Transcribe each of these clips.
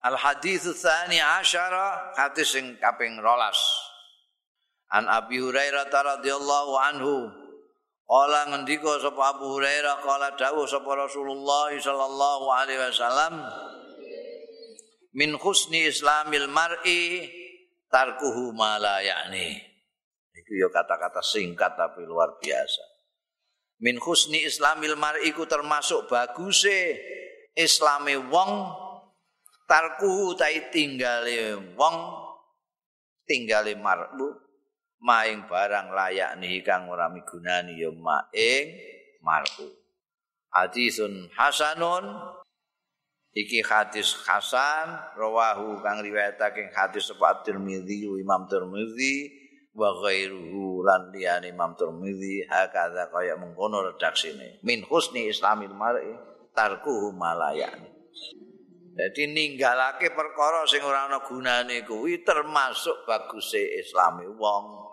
Al hadis tsani asyara hadis sing kaping 12. An Abi Hurairah radhiyallahu anhu Kala ngendika sapa Abu Hurairah kala dawuh sapa Rasulullah sallallahu alaihi wasallam min husni islamil mar'i tarkuhu ma la ya'ni. Iku ya kata-kata singkat tapi luar biasa. Min husni islamil mar'i ku termasuk baguse islame wong tarkuhu tai tinggale wong tinggale mar'u maing barang layak nih kang ora migunani ya maing mar'u hadisun hasanun iki hadis hasan rawahu kang riwayatake hadis sapa Tirmizi Imam Tirmizi wa ghairuhu lan liyane Imam Tirmizi hakadha kaya mengkono redaksine. Min husni islamil mar'i tarkuhu malayani Jadi ninggalake perkara sing ora ana gunane kuwi termasuk baguse islami. Wong.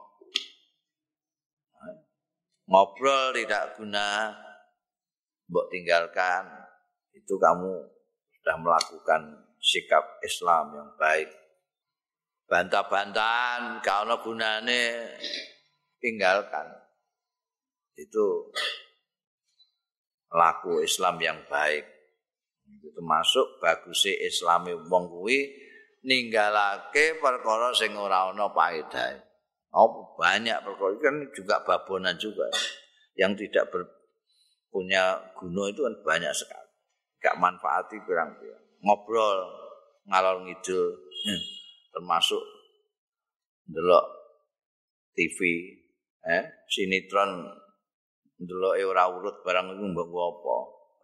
ngobrol tidak guna mbok tinggalkan. Itu kamu sudah melakukan sikap Islam yang baik. Bantah-bantahan kalau gunane tinggalkan. Itu laku Islam yang baik itu termasuk bagusnya Islami wong kuwi ninggalake perkara sing ora ana paedahe Oh, banyak perkara kan juga babonan juga. Yang tidak ber, punya guna itu kan banyak sekali. Gak manfaati pirang-pirang. Ngobrol ngalor ngidul hmm. termasuk delok TV, eh sinetron delok ora urut barang iku mbok apa.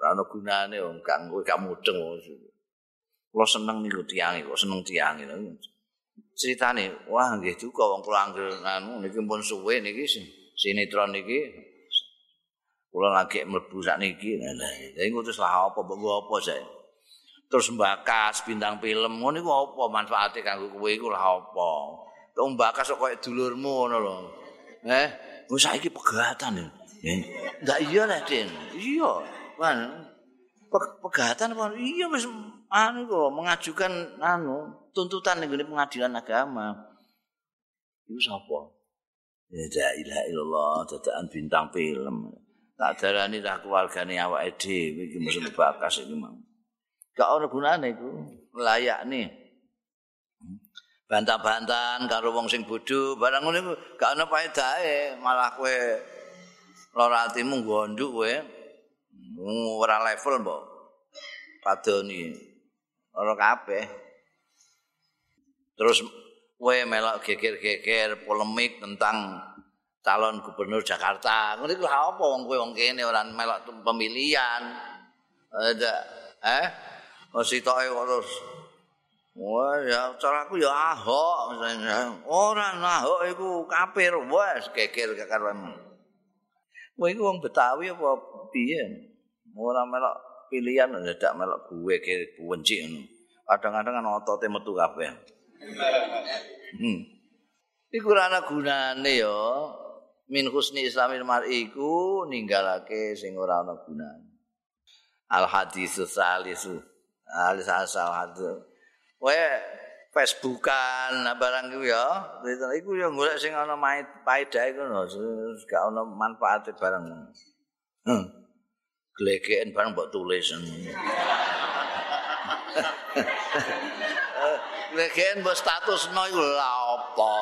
Ora ana gunane wong gak gak mudeng. Kulo seneng niku tiyang kok seneng tiyang ceritane wah nggih juga wong kula anggere anu niki pun suwe niki sinetron niki. Kula lagi mlebu sak niki iku terus lah apa mbok apa saya terus mbakas bintang film ngono iku apa manfaate kanggo kowe iku lah apa? Tok mbakas kok koyo dulurmu ngono lho. Eh wis saiki pegatan ya ndak iya lah Den iya kan pegatan apa iya wis anu kok mengajukan anu tuntutan ning pengadilan agama. Iku sapa? La ilaha illallah dadakan bintang film. Tak darani dah keluargane awake dhewe iki mesti bakas iki mau. Gak ono gunane iku. Layak nih. Bantah-bantahan karo wong sing bodho, barang iku gak ono paedahe, malah kowe lara atimu gonduk kowe. Ora level mbok. Padoni. Ora kabeh. Terus kowe melok geger-geger polemik tentang calon gubernur Jakarta. Ngono iku apa wong kowe wong kene ora melok pemilihan. Ada eh mesti terus Wah ya cara aku ya Ahok misalnya. Ora Ahok iku kafir wes geger kekaruan. Kowe iku wong Betawi apa piye? Ora melok pilihan ndak melok gue ke benci ngono. Kadang-kadang kan otote metu kabeh. Hmm. Iku ana gunane ya. Min husni islamil mar'i iku ninggalake sing ora ana gunane. Al hadis salisu. Al sasal hadis. Kowe Facebookan barang iku ya, iku ya golek sing ana paedah iku lho, gak ana manfaate barang. Hmm. Glegeken barang mbok tulis. Legen mbok status no iku lha apa?